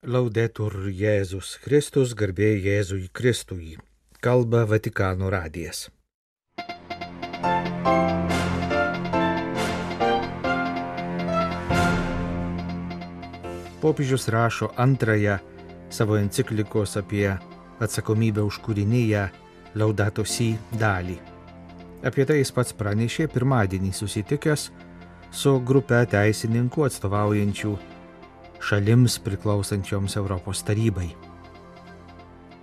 Laudetur Jėzus Kristus, garbė Jėzui Kristui. Kalba Vatikano radijas. Popiežius rašo antrąją savo enciklikos apie atsakomybę už kūrinyje Laudato Si dalį. Apie tai jis pats pranešė pirmadienį susitikęs su grupe teisininkų atstovaujančių šalims priklausančioms Europos tarybai.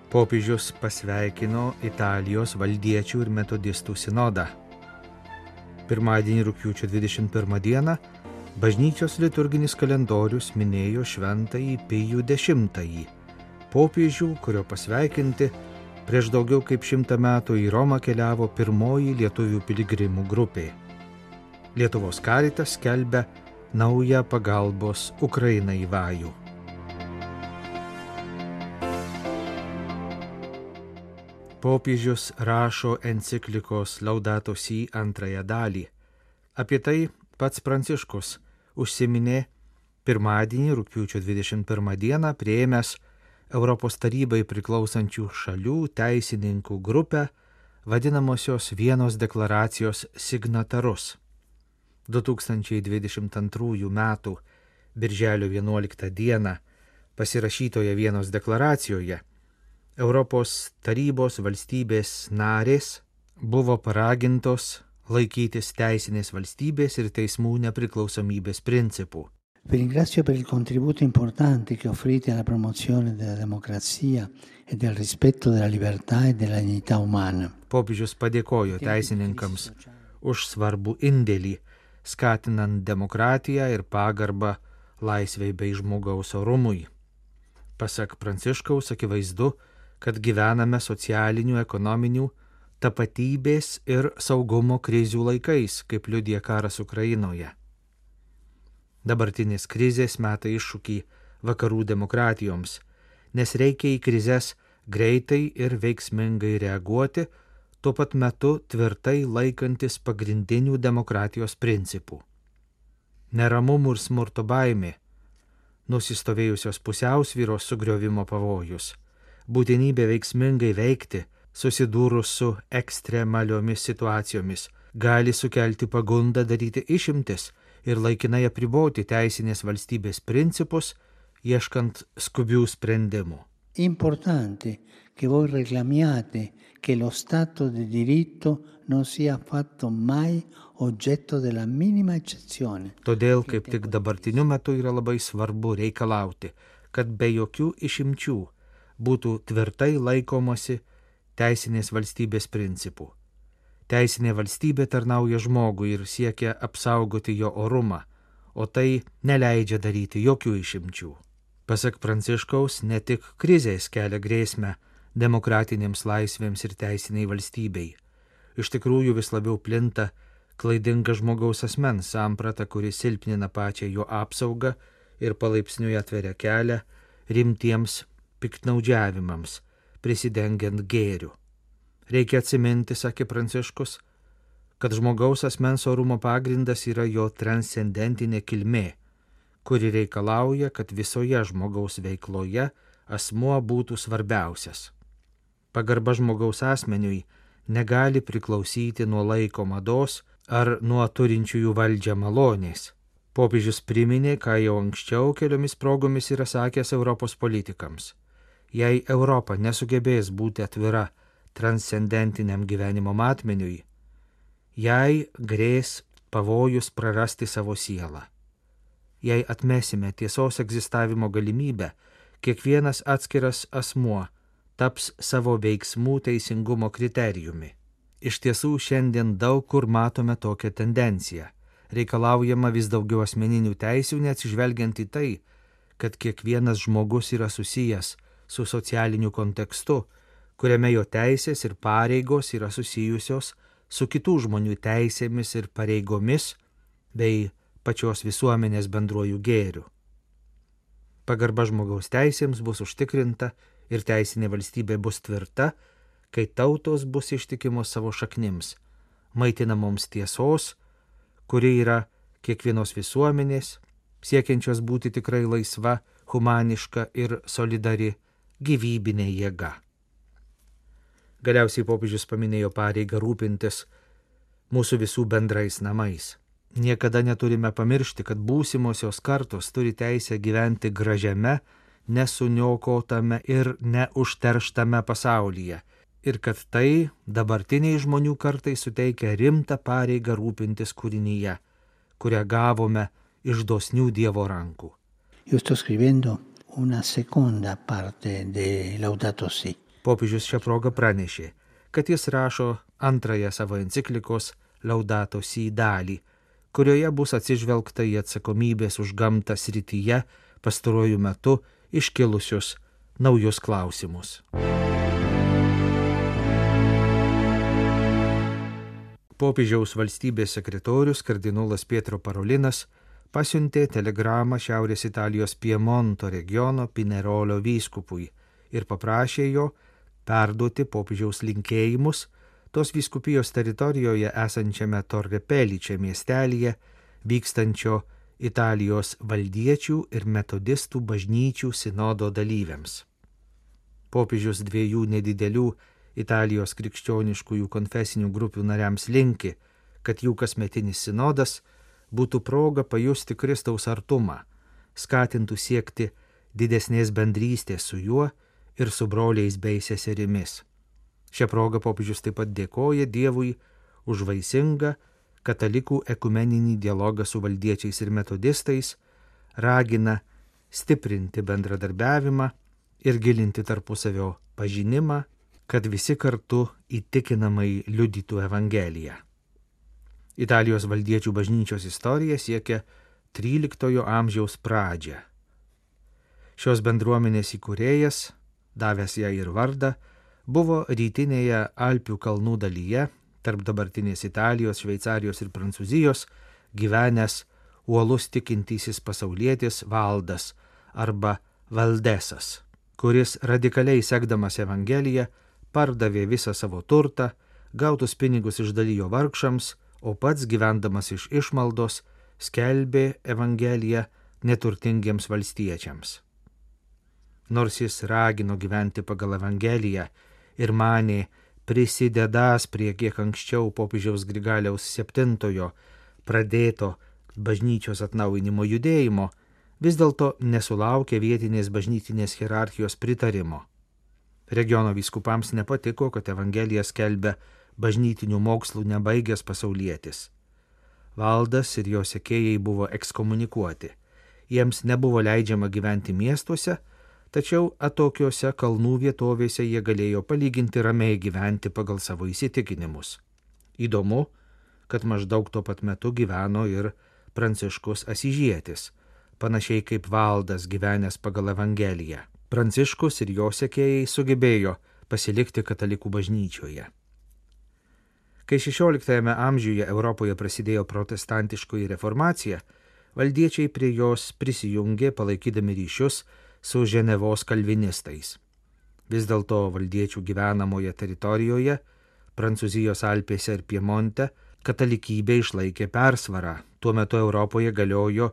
Popiežius pasveikino Italijos valdiečių ir metodistų sinodą. Pirmadienį rūpiučio 21 dieną bažnyčios liturginis kalendorius minėjo šventąjį Pijų X, popiežių, kurio pasveikinti prieš daugiau kaip šimtą metų į Romą keliavo pirmoji lietuvių piligrimų grupė. Lietuvos karitas skelbia naują pagalbos Ukrainai vajų. Popiežius rašo enciklikos Laudato Si antrąją dalį. Apie tai pats Pranciškus užsiminė pirmadienį, rūpiučio 21 dieną, prieėmęs Europos tarybai priklausančių šalių teisininkų grupę, vadinamosios vienos deklaracijos signatarus. 2022 m. Birželio 11 d. pasirašytoje vienos deklaracijoje Europos tarybos valstybės narės buvo paragintos laikytis teisinės valstybės ir teismų nepriklausomybės principų. Vi ringrazio per il contributo importante che offrite alla promozione della democrazia e del rispetto della libertà e della dignità umana. Popiežius padėkojo teisininkams už svarbų indėlį skatinant demokratiją ir pagarbą laisvei bei žmogaus orumui. Pasak Pranciškaus akivaizdu, kad gyvename socialinių, ekonominių, tapatybės ir saugumo krizių laikais, kaip liudija karas Ukrainoje. Dabartinės krizės meta iššūkį vakarų demokratijoms, nes reikia į krizės greitai ir veiksmingai reaguoti, tuo pat metu tvirtai laikantis pagrindinių demokratijos principų. Neramumų ir smurto baimė, nusistovėjusios pusiausvyros sugriovimo pavojus, būtinybė veiksmingai veikti, susidūrus su ekstremaliomis situacijomis, gali sukelti pagundą daryti išimtis ir laikinai apriboti teisinės valstybės principus, ieškant skubių sprendimų. Importante che voi reclamiate che lo Stato di diritto non sia affatto mai oggetto della minima eccezione. Todėl kaip tik dabartiniu metu yra labai svarbu reikalauti, kad be jokių išimčių būtų tvirtai laikomasi teisinės valstybės principų. Teisinė valstybė tarnauja žmogui ir siekia apsaugoti jo orumą, o tai neleidžia daryti jokių išimčių. Pasak Pranciškaus, ne tik krizės kelia grėsmę demokratinėms laisvėms ir teisiniai valstybei. Iš tikrųjų vis labiau plinta klaidinga žmogaus asmens samprata, kuri silpnina pačią jo apsaugą ir palaipsniui atveria kelią rimtiems piktnaudžiavimams, prisidengiant gėriu. Reikia atsiminti, sakė Pranciškus, kad žmogaus asmens orumo pagrindas yra jo transcendentinė kilmė, kuri reikalauja, kad visoje žmogaus veikloje asmuo būtų svarbiausias. Pagarba žmogaus asmeniui negali priklausyti nuo laiko mados ar nuo turinčiųjų valdžią malonės. Popiežius priminė, ką jau anksčiau keliomis progomis yra sakęs Europos politikams. Jei Europa nesugebės būti atvira transcendentiniam gyvenimo matmeniui, jai grės pavojus prarasti savo sielą. Jei atmesime tiesos egzistavimo galimybę, kiekvienas atskiras asmuo taps savo veiksmų teisingumo kriterijumi. Iš tiesų šiandien daug kur matome tokią tendenciją. Reikalaujama vis daugiau asmeninių teisių, neatsižvelgiant į tai, kad kiekvienas žmogus yra susijęs su socialiniu kontekstu, kuriame jo teisės ir pareigos yra susijusios su kitų žmonių teisėmis ir pareigomis bei pačios visuomenės bendruoju gėriu. Pagarba žmogaus teisėms bus užtikrinta ir teisinė valstybė bus tvirta, kai tautos bus ištikimos savo šaknims, maitinamoms tiesos, kuri yra kiekvienos visuomenės, siekiančios būti tikrai laisva, humaniška ir solidari gyvybinė jėga. Galiausiai popiežius paminėjo pareigą rūpintis mūsų visų bendrais namais. Niekada neturime pamiršti, kad būsimosios kartos turi teisę gyventi gražiame, nesuniokotame ir neužterštame pasaulyje. Ir kad tai dabartiniai žmonių kartai suteikia rimtą pareigą rūpintis kūrinyje, kurią gavome iš dosnių Dievo rankų. Io sto scrivendo una seconda parte de Laudato Si. Popiežius šią progą pranešė, kad jis rašo antrąją savo enciklikos Laudato Si dalį, kurioje bus atsižvelgta į atsakomybės už gamtą srityje pastaruoju metu iškilusius naujus klausimus. Popiežiaus valstybės sekretorius kardinolas Pietro Parolinas pasiuntė telegramą Šiaurės Italijos Piemonto regiono Pinerolio vyskupui ir paprašė jo perduoti popiežiaus linkėjimus tos vyskupijos teritorijoje esančiame Torrepelyčia miestelėje vykstančio Italijos valdiečių ir metodistų bažnyčių sinodo dalyviams. Popiežius dviejų nedidelių Italijos krikščioniškųjų konfesinių grupių nariams linki, kad jų kasmetinis sinodas būtų proga pajusti Kristaus artumą, skatintų siekti didesnės bendrystės su juo ir su broliais bei seserimis. Šią progą popiežius taip pat dėkoja Dievui už vaisingą katalikų ekumeninį dialogą su valdiečiais ir metodistais, ragina stiprinti bendradarbiavimą ir gilinti tarpusavio pažinimą, kad visi kartu įtikinamai liudytų Evangeliją. Italijos valdiečių bažnyčios istorija siekia XIII amžiaus pradžią. Šios bendruomenės įkūrėjas, davęs ją ir vardą, buvo rytinėje Alpių kalnų dalyje tarp dabartinės Italijos, Šveicarijos ir Prancūzijos gyvenęs uolus tikintysis pasaulietis Valdas arba Valdesas, kuris radikaliai sekdamas Evangeliją pardavė visą savo turtą, gautus pinigus išdalijo vargšams, o pats gyvendamas iš išmaldos skelbė Evangeliją neturtingiems valstiečiams. Nors jis ragino gyventi pagal Evangeliją ir manė, prisidedąs prie kiek anksčiau popiežiaus Grigaliaus VII pradėto bažnyčios atnaujinimo judėjimo, vis dėlto nesulaukė vietinės bažnytinės hierarchijos pritarimo. Regiono vyskupams nepatiko, kad Evangelija skelbia bažnytinių mokslų nebaigęs pasaulietis. Valdas ir jo sekėjai buvo ekskomunikuoti. Jiems nebuvo leidžiama gyventi miestuose, tačiau atokiose kalnų vietovėse jie galėjo palyginti ramiai gyventi pagal savo įsitikinimus. Įdomu, kad maždaug tuo pat metu gyveno ir Pranciškus Asižėtis, panašiai kaip valdas gyvenęs pagal Evangeliją. Pranciškus ir jo sekėjai sugebėjo pasilikti katalikų bažnyčioje. Kai XVI amžiuje Europoje prasidėjo protestantiškoji reformacija, valdiečiai prie jos prisijungė palaikydami ryšius su Ženevos kalvinistais. Vis dėlto valdiečių gyvenamoje teritorijoje, Prancūzijos Alpėse ir Piemonte, katalikybė išlaikė persvarą. Tuo metu Europoje galiojo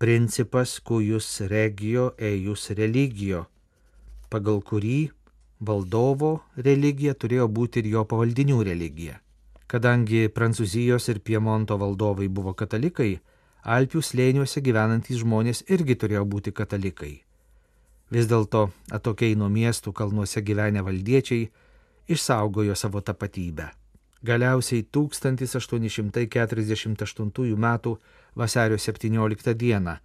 principas cuius regio eius religio, pagal kurį valdovo religija turėjo būti ir jo pavaldinių religija. Kadangi Prancūzijos ir Piemonto valdovai buvo katalikai, Alpių slėniuose gyvenantys žmonės irgi turėjo būti katalikai. Vis dėlto atokiai nuo miestų kalnuose gyvenę valdiečiai išsaugojo savo tapatybę. Galiausiai 1848 m. vasario 17 d.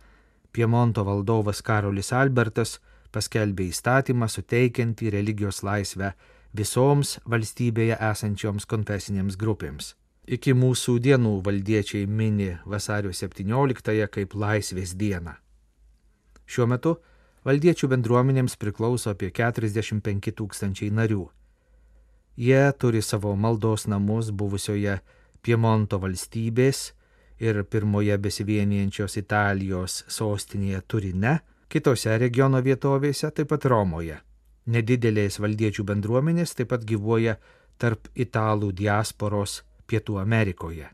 Piemonto valdovas Karolis Albertas paskelbė įstatymą suteikiantį religijos laisvę visoms valstybėje esančioms konfesinėms grupėms. Iki mūsų dienų valdiečiai mini vasario 17-ąją kaip laisvės dieną. Šiuo metu valdiečių bendruomenėms priklauso apie 45 tūkstančiai narių. Jie turi savo maldos namus buvusioje Piemonto valstybės ir pirmoje besivienijančios Italijos sostinėje Turine, kitose regiono vietovėse, taip pat Romoje. Nedidelės valdiečių bendruomenės taip pat gyvuoja tarp italų diasporos Pietų Amerikoje.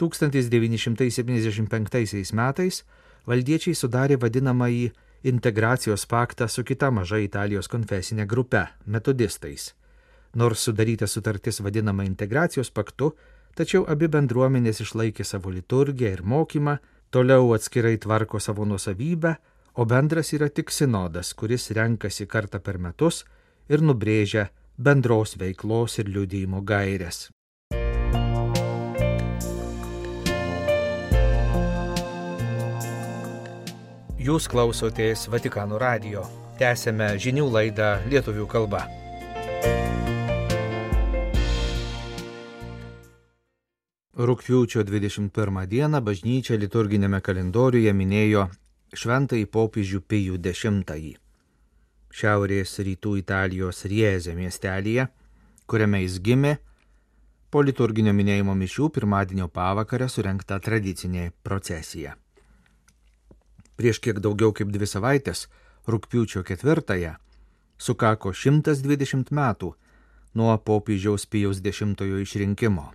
1975 metais valdiečiai sudarė vadinamąjį integracijos paktą su kita maža Italijos konfesinė grupe - metodistais. Nors sudaryta sutartis vadinama integracijos paktu, tačiau abi bendruomenės išlaikė savo liturgiją ir mokymą, toliau atskirai tvarko savo nusavybę, o bendras yra tik sinodas, kuris renkasi kartą per metus ir nubrėžia bendros veiklos ir liudyjimo gairias. Jūs klausotės Vatikano radio. Tęsėme žinių laidą lietuvių kalba. Rūpiučio 21 dieną bažnyčia liturginėme kalendoriuje minėjo šventąjį popiežių Pijų X. Šiaurės rytų Italijos Riezė miestelėje, kuriame jis gimė, po liturginio minėjimo mišių pirmadienio pavakarę surenkta tradicinė procesija. Prieš kiek daugiau kaip dvi savaitės, rūpiučio ketvirtąją, sukako 120 metų nuo popiežiaus Pijaus X išrinkimo.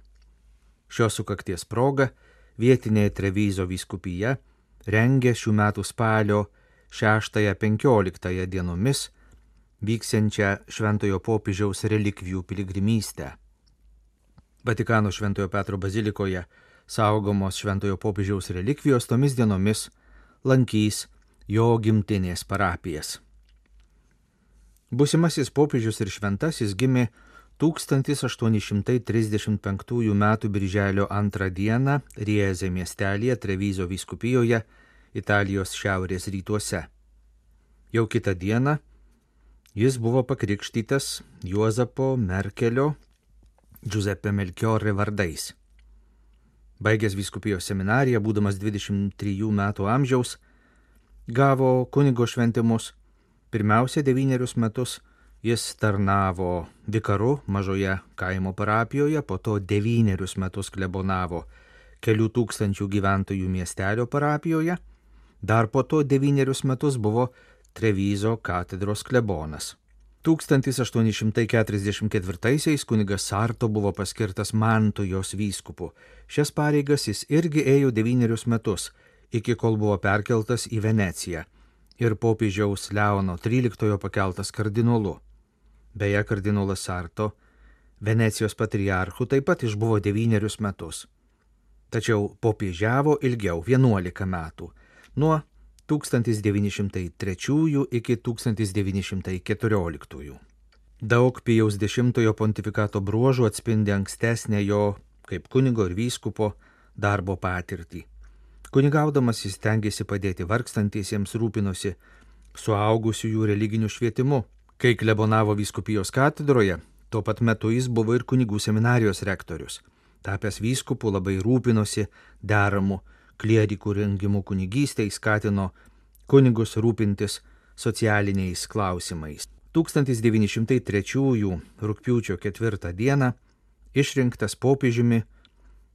Šios sukakties proga vietinė Trevizo vyskupija rengia šių metų spalio 6-15 dienomis vyksiančią Šventojo popiežiaus relikvijų piligrimystę. Vatikano Šventojo Petro bazilikoje saugomos Šventojo popiežiaus relikvijos tomis dienomis lankys jo gimtinės parapijas. Būsimasis popiežius ir šventasis gimė 1835 m. birželio 2 d. Riezė miestelėje Trevizo vyskupijoje Italijos šiaurės rytuose. Jau kitą dieną jis buvo pakrikštytas Juozapo Merkelio Giuseppe Melchiorre vardais. Baigęs viskupijos seminariją, būdamas 23 metų amžiaus, gavo kunigo šventimus. Pirmiausia, devynerius metus jis tarnavo vikaru mažoje kaimo parapijoje, po to devynerius metus klebonavo kelių tūkstančių gyventojų miestelio parapijoje, dar po to devynerius metus buvo Trevizo katedros klebonas. 1844 kunigas Sarto buvo paskirtas Mantujos vyskupu. Šias pareigas jis irgi ėjo devynerius metus, iki kol buvo perkeltas į Veneciją ir popiežiaus Leono XIII pakeltas kardinolu. Beje, kardinolas Sarto Venecijos patriarchu taip pat išbuvo devynerius metus. Tačiau popiežiavo ilgiau - 11 metų - nuo 1903 iki 1914. Daug Pijaus X pontifikato bruožų atspindi ankstesnę jo kaip kunigo ir vyskupo darbo patirtį. Kunigaudamas jis tengiasi padėti vargstantiesiems rūpinosi suaugusiųjų religiniu švietimu. Kai klebonavo vyskupijos katedroje, tuo pat metu jis buvo ir kunigų seminarijos rektorius. Tapęs vyskupu labai rūpinosi deramu klierikų rengimų kunigystėj skatino kunigus rūpintis socialiniais klausimais. 1903 rūpiučio 4 dieną išrinktas popiežiumi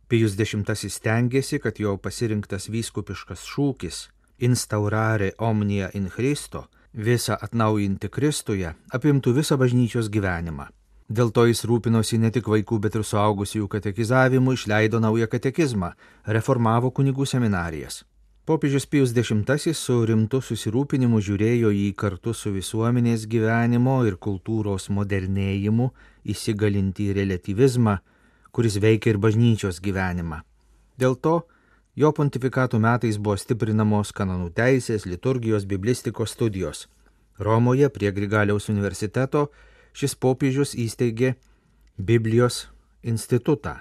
Pijus X stengiasi, kad jo pasirinktas vyskupiškas šūkis instaurare omnia in Christo visą atnaujinti Kristuje apimtų visą bažnyčios gyvenimą. Dėl to jis rūpinosi ne tik vaikų, bet ir suaugusiųjų katekizavimu, išleido naują katekizmą, reformavo kunigų seminarijas. Popiežius Pijus X su rimtu susirūpinimu žiūrėjo į kartu su visuomenės gyvenimo ir kultūros modernėjimu įsigalinti relativizmą, kuris veikia ir bažnyčios gyvenimą. Dėl to jo pontifikatų metais buvo stiprinamos kanonų teisės, liturgijos, biblistikos studijos. Romoje prie Grigaliaus universiteto šis popiežius įsteigė Biblijos institutą.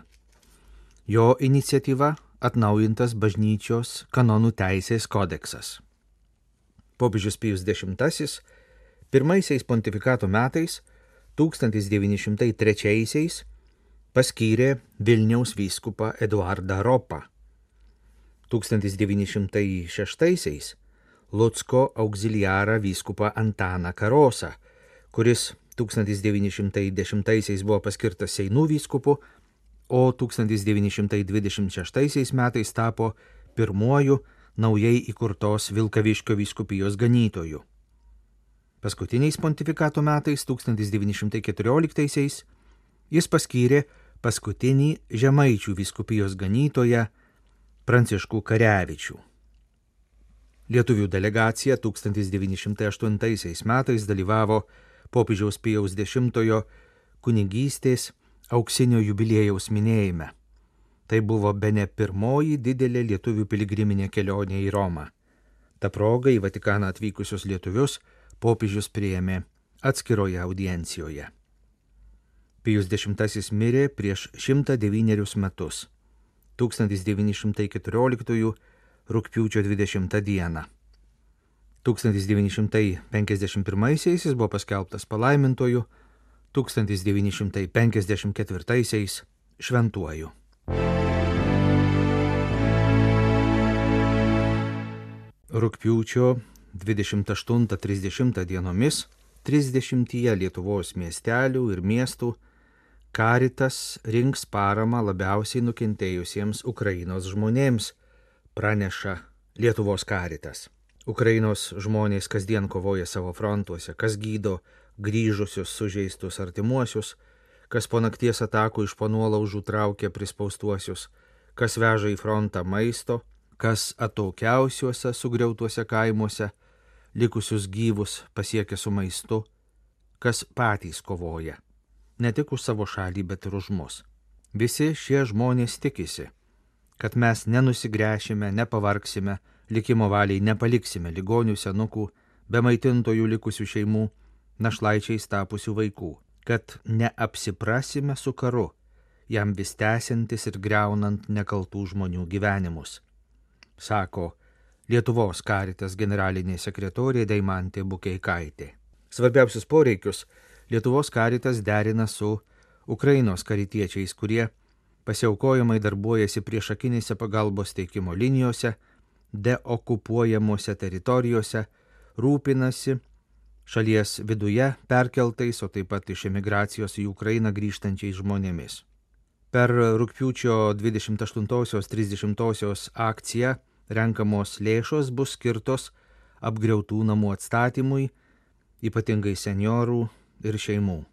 Jo iniciatyva atnaujintas bažnyčios kanonų teisės kodeksas. Popiežius Pijus X pirmaisiais pontifikato metais 1903 paskyrė Vilniaus vyskupą Eduardą Ropą. 1906 Lutsko auxiliarą vyskupą Antaną Karosą, kuris 1910 buvo paskirtas Seinų vyskupu, o 1926 metais tapo pirmuoju naujai įkurtos Vilkaviškio vyskupijos ganytoju. Paskutiniais pontifikato metais 1914 jis paskyrė paskutinį Žemaičių vyskupijos ganytoją Pranciškų Karevičių. Lietuvių delegacija 1908 metais dalyvavo popiežiaus Pijaus X kunigystės auksinio jubiliejaus minėjime. Tai buvo be ne pirmoji didelė lietuvių piligriminė kelionė į Romą. Ta proga į Vatikaną atvykusius lietuvius popiežius priėmė atskiroje audiencijoje. Pijus X mirė prieš 109 metus, 1914 rūpiučio 20 dieną. 1951 jis buvo paskelbtas palaimintoju, 1954 šventuoju. Rūpiučio 28-30 dienomis 30 Lietuvos miestelių ir miestų Karitas rinks paramą labiausiai nukentėjusiems Ukrainos žmonėms, praneša Lietuvos Karitas. Ukrainos žmonės kasdien kovoja savo frontuose, kas gydo grįžusius sužeistus artimuosius, kas po nakties atakų iš panuolaužų traukia prispaustuosius, kas veža į frontą maisto, kas atokiausiuose sugriautuose kaimuose likusius gyvus pasiekia su maistu, kas patys kovoja, ne tik už savo šalį, bet ir už mus. Visi šie žmonės tikisi, kad mes nenusigręšime, nepavargsime, likimo valiai nepaliksime ligonių senukų, be maitintojų likusių šeimų, našlaičiais tapusių vaikų, kad neapsiprasime su karu, jam vis tęsiantis ir greunant nekaltų žmonių gyvenimus. Sako Lietuvos karitas generalinė sekretorė Daimantė Bukeikaitė. Svarbiausius poreikius Lietuvos karitas derina su Ukrainos karitiečiais, kurie pasiaukojamai darbuojasi priešakinėse pagalbos teikimo linijose, deokupuojamuose teritorijose, rūpinasi šalies viduje perkeltais, o taip pat iš emigracijos į Ukrainą grįžtančiais žmonėmis. Per rūpiučio 28-30 akciją renkamos lėšos bus skirtos apgriautų namų atstatymui, ypatingai seniorų ir šeimų.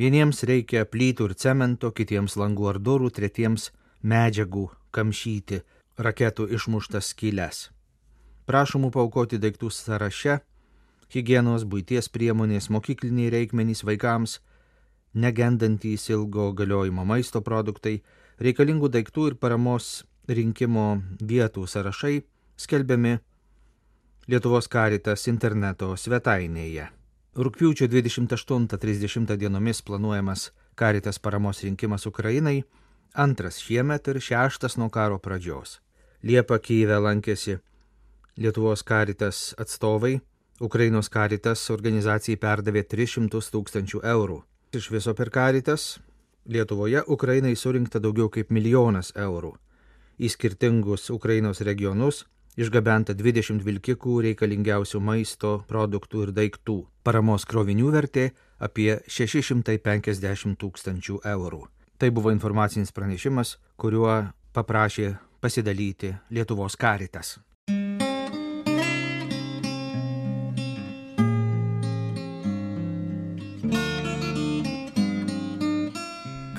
Vieniems reikia plytų ir cemento, kitiems langų ar durų, tretiems medžiagų kamšyti raketų išmuštas skylės. Prašomų paukoti daiktų sąraše hygienos, būties priemonės, mokykliniai reikmenys vaikams, negendantys ilgo galiojimo maisto produktai, reikalingų daiktų ir paramos rinkimo vietų sąrašai skelbiami Lietuvos karitas interneto svetainėje. Rūpiučio 28-30 dienomis planuojamas karitas paramos rinkimas Ukrainai, antras šiemet ir šeštas nuo karo pradžios. Liepa Kyve lankėsi Lietuvos karitas atstovai, Ukrainos karitas organizacijai perdavė 300 tūkstančių eurų. Iš viso per karitas Lietuvoje Ukrainai surinkta daugiau kaip milijonas eurų. Į skirtingus Ukrainos regionus išgabenta 20 vilkikų reikalingiausių maisto, produktų ir daiktų. Paramos krovinių vertė apie 650 tūkstančių eurų. Tai buvo informacinis pranešimas, kuriuo paprašė pasidalyti Lietuvos karitas.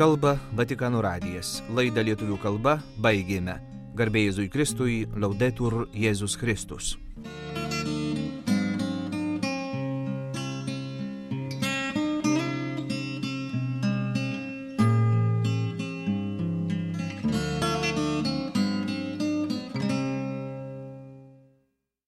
kalba Vatikano radijas. Laidą lietuvių kalba baigėme. Garbėjai Jėzui Kristui, laudetur Jėzus Kristus.